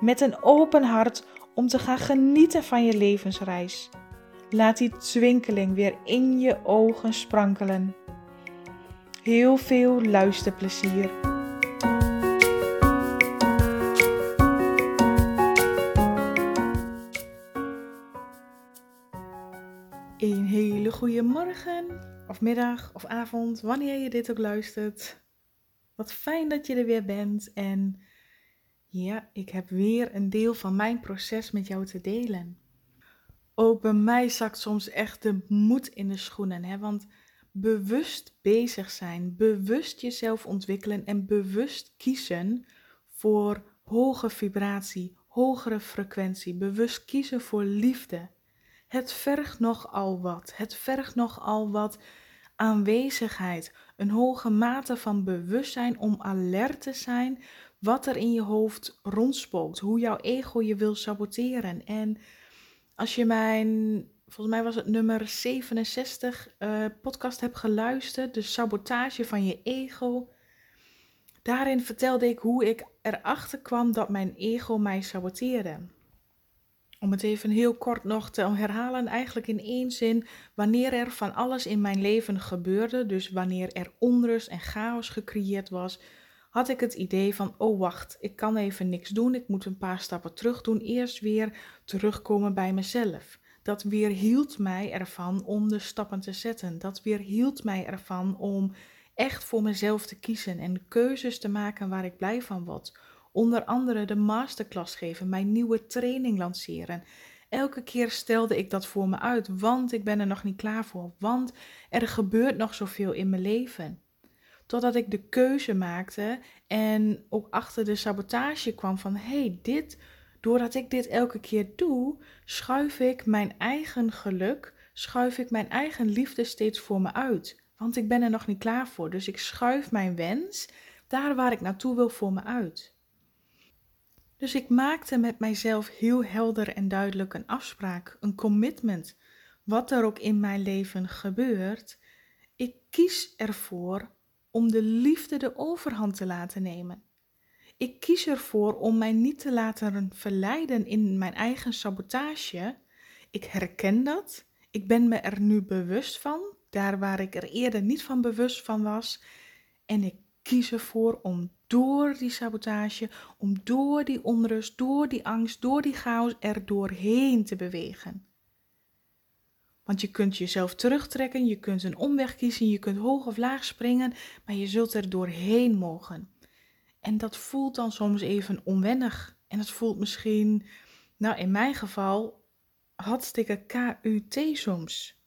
met een open hart om te gaan genieten van je levensreis. Laat die twinkeling weer in je ogen sprankelen. Heel veel luisterplezier. Een hele goede morgen, of middag, of avond, wanneer je dit ook luistert. Wat fijn dat je er weer bent en ja, ik heb weer een deel van mijn proces met jou te delen. Ook bij mij zakt soms echt de moed in de schoenen, hè? want bewust bezig zijn, bewust jezelf ontwikkelen en bewust kiezen voor hoge vibratie, hogere frequentie, bewust kiezen voor liefde. Het vergt nogal wat. Het vergt nogal wat aanwezigheid, een hoge mate van bewustzijn om alert te zijn wat er in je hoofd rondspookt, hoe jouw ego je wil saboteren. En als je mijn, volgens mij was het nummer 67 uh, eh, podcast hebt geluisterd, de sabotage van je ego. Daarin vertelde ik hoe ik erachter kwam dat mijn ego mij saboteerde. Om het even heel kort nog te herhalen, eigenlijk in één zin, wanneer er van alles in mijn leven gebeurde, dus wanneer er onrust en chaos gecreëerd was, had ik het idee van, oh wacht, ik kan even niks doen, ik moet een paar stappen terug doen, eerst weer terugkomen bij mezelf. Dat weer hield mij ervan om de stappen te zetten. Dat weer hield mij ervan om echt voor mezelf te kiezen en keuzes te maken waar ik blij van word. Onder andere de masterclass geven, mijn nieuwe training lanceren. Elke keer stelde ik dat voor me uit, want ik ben er nog niet klaar voor, want er gebeurt nog zoveel in mijn leven. Totdat ik de keuze maakte en ook achter de sabotage kwam van hé, hey, dit, doordat ik dit elke keer doe, schuif ik mijn eigen geluk, schuif ik mijn eigen liefde steeds voor me uit. Want ik ben er nog niet klaar voor. Dus ik schuif mijn wens daar waar ik naartoe wil voor me uit. Dus ik maakte met mijzelf heel helder en duidelijk een afspraak, een commitment. Wat er ook in mijn leven gebeurt, ik kies ervoor om de liefde de overhand te laten nemen. Ik kies ervoor om mij niet te laten verleiden in mijn eigen sabotage. Ik herken dat. Ik ben me er nu bewust van, daar waar ik er eerder niet van bewust van was. En ik kies ervoor om door die sabotage, om door die onrust, door die angst, door die chaos er doorheen te bewegen. Want je kunt jezelf terugtrekken, je kunt een omweg kiezen, je kunt hoog of laag springen, maar je zult er doorheen mogen. En dat voelt dan soms even onwennig. En het voelt misschien, nou in mijn geval, hartstikke KUT soms.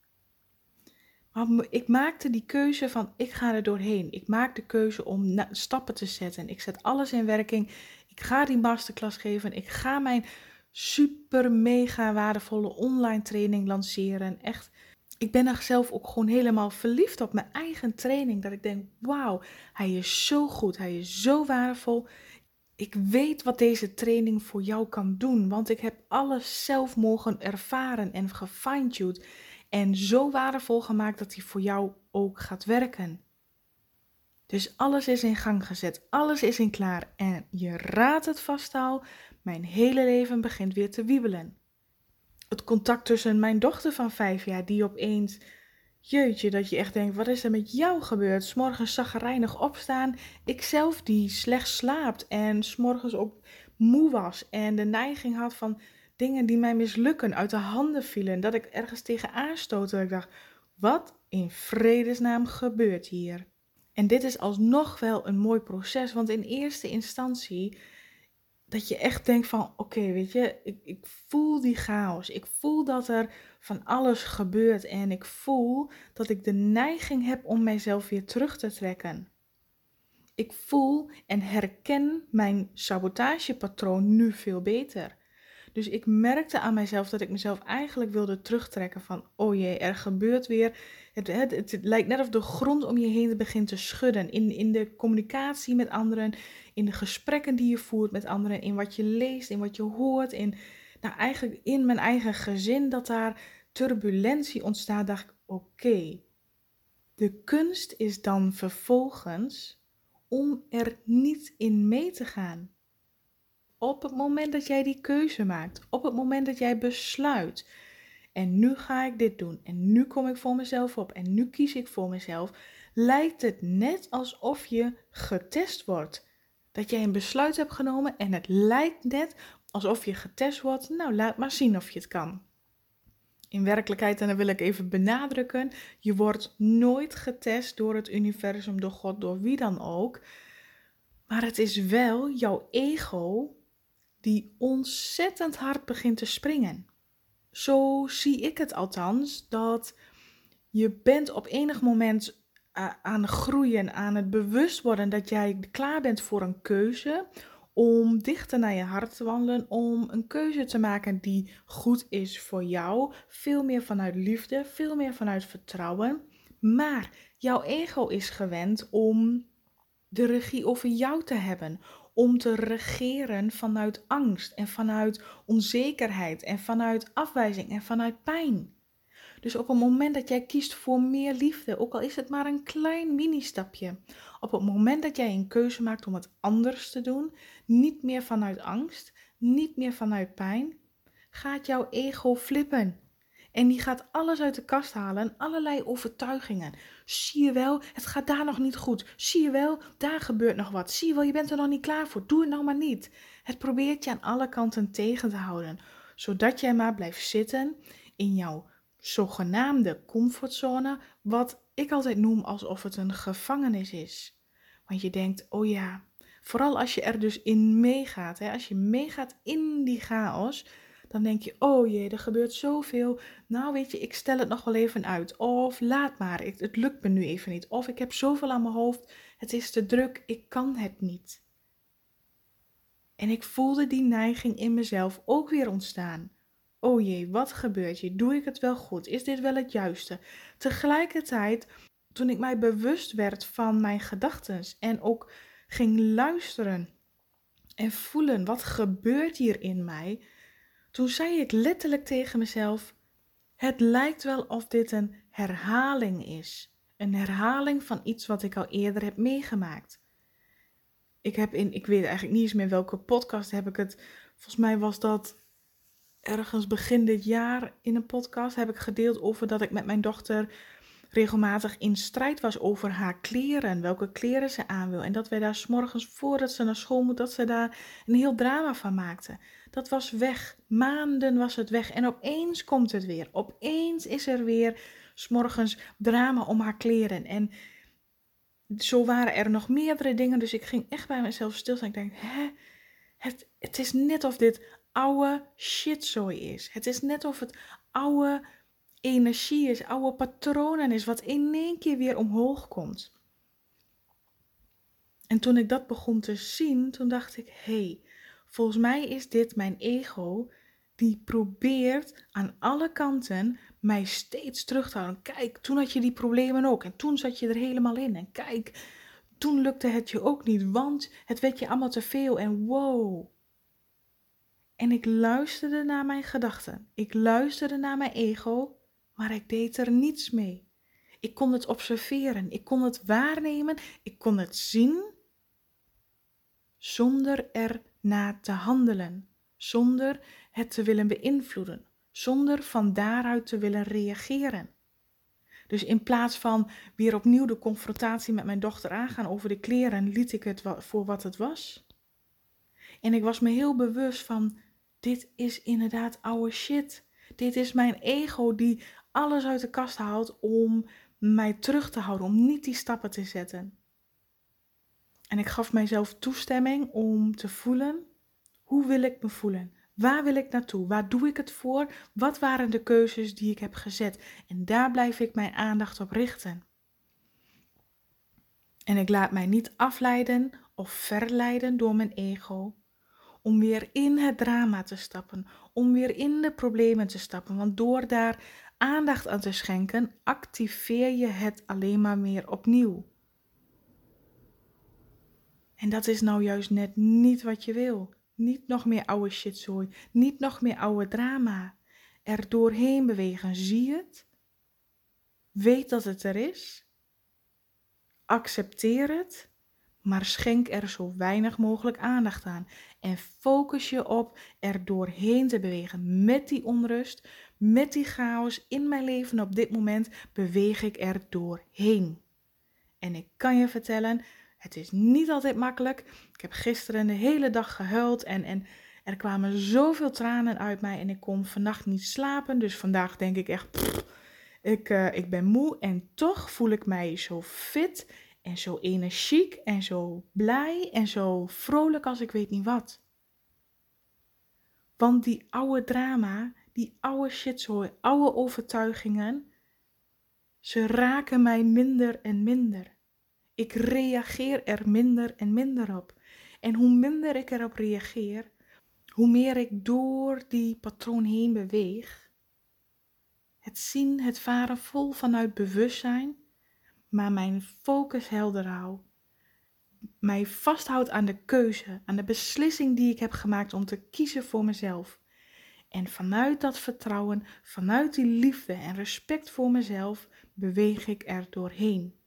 Maar ik maakte die keuze van ik ga er doorheen. Ik maak de keuze om stappen te zetten. Ik zet alles in werking. Ik ga die masterclass geven. Ik ga mijn super mega waardevolle online training lanceren. Echt, ik ben er zelf ook gewoon helemaal verliefd op mijn eigen training. Dat ik denk, wauw, hij is zo goed, hij is zo waardevol. Ik weet wat deze training voor jou kan doen, want ik heb alles zelf mogen ervaren en gefine-tuned. En zo waardevol gemaakt dat hij voor jou ook gaat werken. Dus alles is in gang gezet, alles is in klaar. En je raadt het vast al, mijn hele leven begint weer te wiebelen. Het contact tussen mijn dochter van vijf jaar, die opeens, jeetje, dat je echt denkt, wat is er met jou gebeurd? S'morgens zaggerijnig opstaan, ikzelf die slecht slaapt en s'morgens ook moe was en de neiging had van dingen die mij mislukken, uit de handen vielen, dat ik ergens tegen aanstootte. Dat ik dacht, wat in vredesnaam gebeurt hier? En dit is alsnog wel een mooi proces, want in eerste instantie dat je echt denkt van oké, weet je, ik, ik voel die chaos. Ik voel dat er van alles gebeurt en ik voel dat ik de neiging heb om mijzelf weer terug te trekken. Ik voel en herken mijn sabotagepatroon nu veel beter. Dus ik merkte aan mijzelf dat ik mezelf eigenlijk wilde terugtrekken van, oh jee, er gebeurt weer. Het, het, het, lijkt net of de grond om je heen begint te schudden. In, in de communicatie met anderen, in de gesprekken die je voert met anderen, in wat je leest, in wat je hoort, in, nou eigenlijk in mijn eigen gezin, dat daar turbulentie ontstaat, dacht ik, oké. De kunst is dan vervolgens om er niet in mee te gaan. Op het moment dat jij die keuze maakt, op het moment dat jij besluit, en nu ga ik dit doen, en nu kom ik voor mezelf op, en nu kies ik voor mezelf, lijkt het net alsof je getest wordt. Dat jij een besluit hebt genomen en het lijkt net alsof je getest wordt. Nou, laat maar zien of je het kan. In werkelijkheid, en dat wil ik even benadrukken, je wordt nooit getest door het universum, door God, door wie dan ook. Maar het is wel jouw ego die ontzettend hard begint te springen. Zo zie ik het althans, dat je bent op enig moment eh, aan het groeien, aan het bewust worden dat jij klaar bent voor een keuze, om dichter naar je hart te wandelen, om een keuze te maken die goed is voor jou, veel meer vanuit liefde, veel meer vanuit vertrouwen. Maar jouw ego is gewend om de regie over jou te hebben, om te regeren vanuit angst en vanuit onzekerheid en vanuit afwijzing en vanuit pijn. Dus op het moment dat jij kiest voor meer liefde, ook al is het maar een klein mini-stapje, op het moment dat jij een keuze maakt om het anders te doen, niet meer vanuit angst, niet meer vanuit pijn, gaat jouw ego flippen. En die gaat alles uit de kast halen, allerlei overtuigingen. Zie je wel, het gaat daar nog niet goed. Zie je wel, daar gebeurt nog wat. Zie je wel, je bent er nog niet klaar voor. Doe het nou maar niet. Het probeert je aan alle kanten tegen te houden, zodat jij maar blijft zitten in jouw zogenaamde comfortzone, wat ik altijd noem alsof het een gevangenis is. Want je denkt, oh ja, vooral als je er dus in meegaat, hè, als je meegaat in die chaos, dan denk je, oh jee, er gebeurt zoveel. Nou weet je, ik stel het nog wel even uit. Of laat maar, het lukt me nu even niet. Of ik heb zoveel aan mijn hoofd, het is te druk, ik kan het niet. En ik voelde die neiging in mezelf ook weer ontstaan. Oh jee, wat gebeurt hier? Doe ik het wel goed? Is dit wel het juiste? Tegelijkertijd, toen ik mij bewust werd van mijn gedachten en ook ging luisteren en voelen wat gebeurt hier in mij, toen zei ik letterlijk tegen mezelf: Het lijkt wel of dit een herhaling is. Een herhaling van iets wat ik al eerder heb meegemaakt. Ik heb in, ik weet eigenlijk niet eens meer welke podcast heb ik het. Volgens mij was dat ergens begin dit jaar in een podcast heb ik gedeeld over dat ik met mijn dochter regelmatig in strijd was over haar kleren, welke kleren ze aan wil. En dat wij daar s'morgens voordat ze naar school moet, dat ze daar een heel drama van maakte. Dat was weg. Maanden was het weg. En opeens komt het weer. Opeens is er weer s'morgens drama om haar kleren. En zo waren er nog meerdere dingen. Dus ik ging echt bij mezelf stilstaan. Ik denk, hè? Het, het is net of dit oude shitzooi is. Het is net of het oude energie is, oude patronen is, wat in één keer weer omhoog komt. En toen ik dat begon te zien, toen dacht ik, hé, hey, volgens mij is dit mijn ego die probeert aan alle kanten mij steeds terug te houden. Kijk, toen had je die problemen ook en toen zat je er helemaal in. En kijk, toen lukte het je ook niet, want het werd je allemaal te veel en wow. En ik luisterde naar mijn gedachten. Ik luisterde naar mijn ego maar ik deed er niets mee. Ik kon het observeren, ik kon het waarnemen, ik kon het zien zonder er naar te handelen, zonder het te willen beïnvloeden, zonder van daaruit te willen reageren. Dus in plaats van weer opnieuw de confrontatie met mijn dochter aangaan over de kleren, liet ik het voor wat het was. En ik was me heel bewust van: dit is inderdaad oude shit. Dit is mijn ego die alles uit de kast haalt om mij terug te houden, om niet die stappen te zetten. En ik gaf mijzelf toestemming om te voelen, hoe wil ik me voelen? Waar wil ik naartoe? Waar doe ik het voor? Wat waren de keuzes die ik heb gezet? En daar blijf ik mijn aandacht op richten. En ik laat mij niet afleiden of verleiden door mijn ego. Om weer in het drama te stappen, om weer in de problemen te stappen. Want door daar aandacht aan te schenken, activeer je het alleen maar meer opnieuw. En dat is nou juist net niet wat je wil. Niet nog meer oude shitzooi, niet nog meer oude drama. Er doorheen bewegen, zie het? Weet dat het er is. Accepteer het, maar schenk er zo weinig mogelijk aandacht aan. En focus je op er doorheen te bewegen met die onrust, met die chaos in mijn leven op dit moment beweeg ik er doorheen. En ik kan je vertellen, het is niet altijd makkelijk. Ik heb gisteren de hele dag gehuild en, en er kwamen zoveel tranen uit mij en ik kon vannacht niet slapen. Dus vandaag denk ik echt, ik, uh, ik ben moe en toch voel ik mij zo fit en zo energiek en zo blij en zo vrolijk als ik weet niet wat. Want die oude drama, die oude shitzooi, oude overtuigingen, ze raken mij minder en minder. Ik reageer er minder en minder op. En hoe minder ik erop reageer, hoe meer ik door die patroon heen beweeg. Het zien, het varen vol vanuit bewustzijn, maar mijn focus helder hou. Mij vasthoudt aan de keuze, aan de beslissing die ik heb gemaakt om te kiezen voor mezelf. En vanuit dat vertrouwen, vanuit die liefde en respect voor mezelf, beweeg ik er doorheen.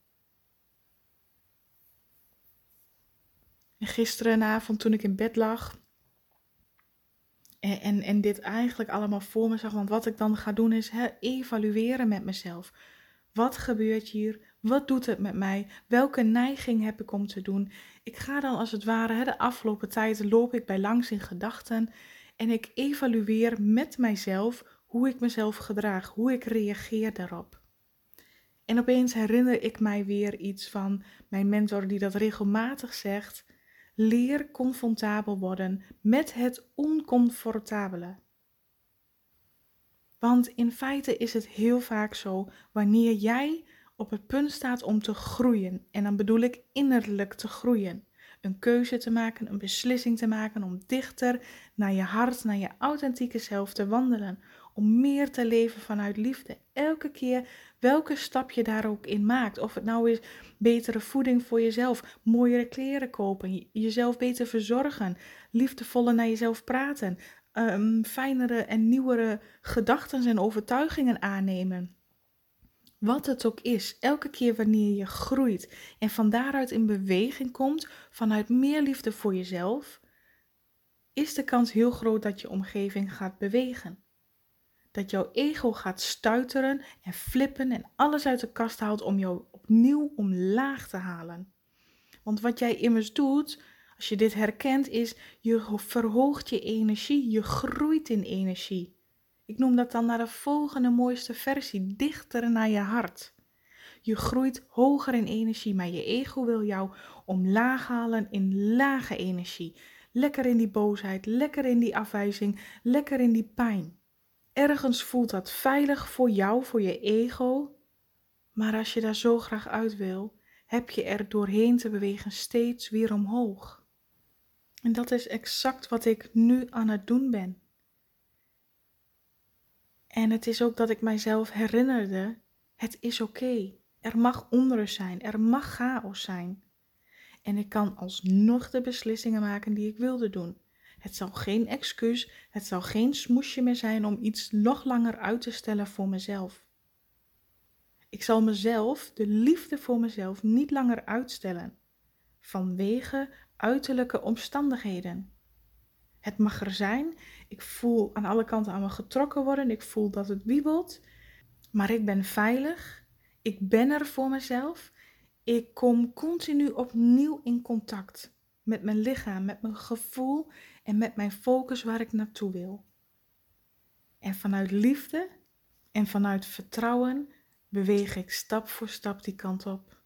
En gisterenavond toen ik in bed lag en, en, en, dit eigenlijk allemaal voor me zag, want wat ik dan ga doen is evalueren met mezelf. Wat gebeurt hier? Wat doet het met mij? Welke neiging heb ik om te doen? Ik ga dan als het ware, de afgelopen tijd loop ik bij langs in gedachten en ik evalueer met mijzelf hoe ik mezelf gedraag, hoe ik reageer daarop. En opeens herinner ik mij weer iets van mijn mentor die dat regelmatig zegt. Leer comfortabel worden met het oncomfortabele. Want in feite is het heel vaak zo, wanneer jij op het punt staat om te groeien, en dan bedoel ik innerlijk te groeien, een keuze te maken, een beslissing te maken om dichter naar je hart, naar je authentieke zelf te wandelen, om meer te leven vanuit liefde. Elke keer welke stap je daar ook in maakt. Of het nou is betere voeding voor jezelf, mooiere kleren kopen, jezelf beter verzorgen, liefdevoller naar jezelf praten, um, fijnere en nieuwere gedachten en overtuigingen aannemen. Wat het ook is, elke keer wanneer je groeit en van daaruit in beweging komt vanuit meer liefde voor jezelf, is de kans heel groot dat je omgeving gaat bewegen dat jouw ego gaat stuiteren en flippen en alles uit de kast haalt om jou opnieuw omlaag te halen. Want wat jij immers doet, als je dit herkent, is je verhoogt je energie, je groeit in energie. Ik noem dat dan naar de volgende mooiste versie, dichter naar je hart. Je groeit hoger in energie, maar je ego wil jou omlaag halen in lage energie. Lekker in die boosheid, lekker in die afwijzing, lekker in die pijn. Ergens voelt dat veilig voor jou, voor je ego. Maar als je daar zo graag uit wil, heb je er doorheen te bewegen steeds weer omhoog. En dat is exact wat ik nu aan het doen ben. En het is ook dat ik mijzelf herinnerde: het is oké. Er mag onrust zijn, er mag chaos zijn. En ik kan alsnog de beslissingen maken die ik wilde doen. Het zal geen excuus, het zal geen smoesje meer zijn om iets nog langer uit te stellen voor mezelf. Ik zal mezelf, de liefde voor mezelf, niet langer uitstellen vanwege uiterlijke omstandigheden. Het mag er zijn. Ik voel aan alle kanten aan me getrokken worden. Ik voel dat het wiebelt. Maar ik ben veilig. Ik ben er voor mezelf. Ik kom continu opnieuw in contact met mijn lichaam, met mijn gevoel en met mijn focus waar ik naartoe wil. En vanuit liefde en vanuit vertrouwen beweeg ik stap voor stap die kant op.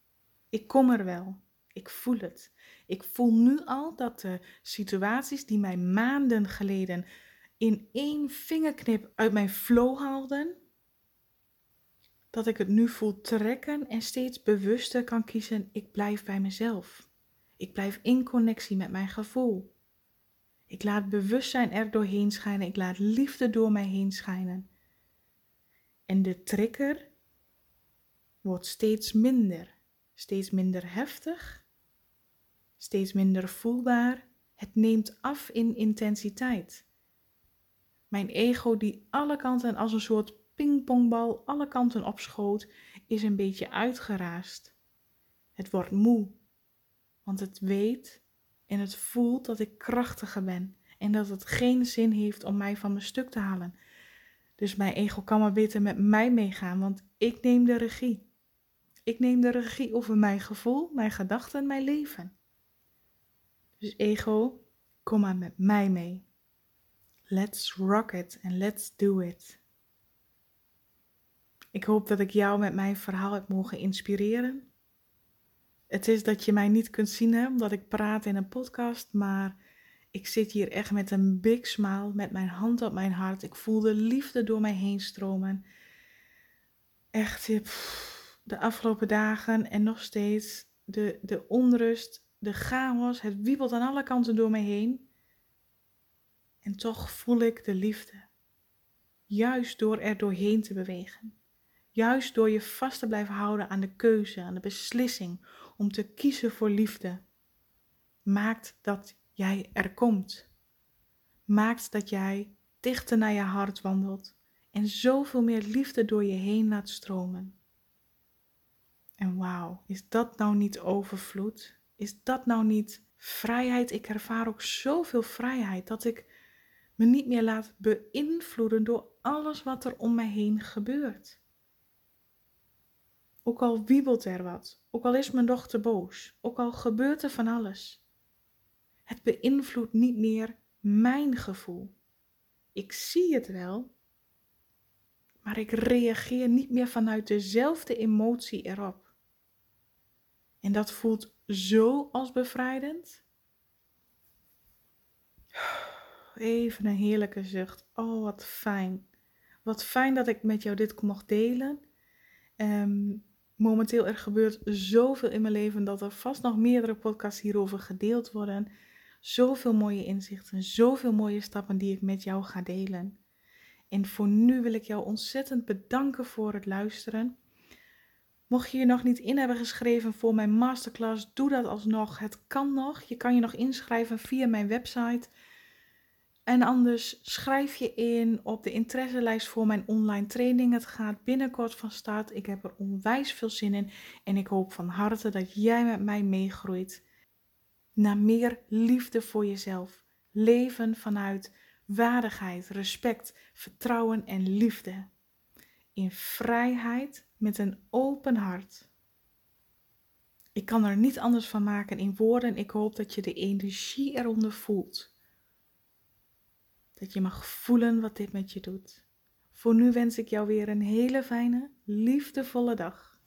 Ik kom er wel. Ik voel het. Ik voel nu al dat de situaties die mij maanden geleden in één vingerknip uit mijn flow haalden, dat ik het nu voel trekken en steeds bewuster kan kiezen, ik blijf bij mezelf. Ik blijf in connectie met mijn gevoel. Ik laat bewustzijn er doorheen schijnen, ik laat liefde door mij heen schijnen. En de trigger wordt steeds minder, steeds minder heftig, steeds minder voelbaar. Het neemt af in intensiteit. Mijn ego die alle kanten als een soort pingpongbal alle kanten op schoot, is een beetje uitgeraasd. Het wordt moe, want het weet en het voelt dat ik krachtiger ben en dat het geen zin heeft om mij van mijn stuk te halen. Dus mijn ego kan maar beter met mij meegaan, want ik neem de regie. Ik neem de regie over mijn gevoel, mijn gedachten, mijn leven. Dus ego, kom maar met mij mee. Let's rock it and let's do it. Ik hoop dat ik jou met mijn verhaal heb mogen inspireren. Het is dat je mij niet kunt zien, hè, omdat ik praat in een podcast, maar ik zit hier echt met een big smile, met mijn hand op mijn hart. Ik voel de liefde door mij heen stromen. Echt, de afgelopen dagen en nog steeds de, de onrust, de chaos, het wiebelt aan alle kanten door mij heen. En toch voel ik de liefde. Juist door er doorheen te bewegen. Juist door je vast te blijven houden aan de keuze, aan de beslissing om te kiezen voor liefde, maakt dat jij er komt. Maakt dat jij dichter naar je hart wandelt en zoveel meer liefde door je heen laat stromen. En wauw, is dat nou niet overvloed? Is dat nou niet vrijheid? Ik ervaar ook zoveel vrijheid dat ik me niet meer laat beïnvloeden door alles wat er om mij heen gebeurt. Ook al wiebelt er wat, ook al is mijn dochter boos, ook al gebeurt er van alles. Het beïnvloedt niet meer mijn gevoel. Ik zie het wel, maar ik reageer niet meer vanuit dezelfde emotie erop. En dat voelt zo als bevrijdend. Even een heerlijke zucht. Oh, wat fijn. Wat fijn dat ik met jou dit mocht delen. Um, momenteel er gebeurt zoveel in mijn leven dat er vast nog meerdere podcasts hierover gedeeld worden. Zoveel mooie inzichten, zoveel mooie stappen die ik met jou ga delen. En voor nu wil ik jou ontzettend bedanken voor het luisteren. Mocht je je nog niet in hebben geschreven voor mijn masterclass, doe dat alsnog. Het kan nog. Je kan je nog inschrijven via mijn website en anders schrijf je in op de interesselijst voor mijn online training. Het gaat binnenkort van start. Ik heb er onwijs veel zin in. En ik hoop van harte dat jij met mij meegroeit naar meer liefde voor jezelf. Leven vanuit waardigheid, respect, vertrouwen en liefde. In vrijheid met een open hart. Ik kan er niet anders van maken in woorden. Ik hoop dat je de energie eronder voelt. Dat je mag voelen wat dit met je doet. Voor nu wens ik jou weer een hele fijne, liefdevolle dag.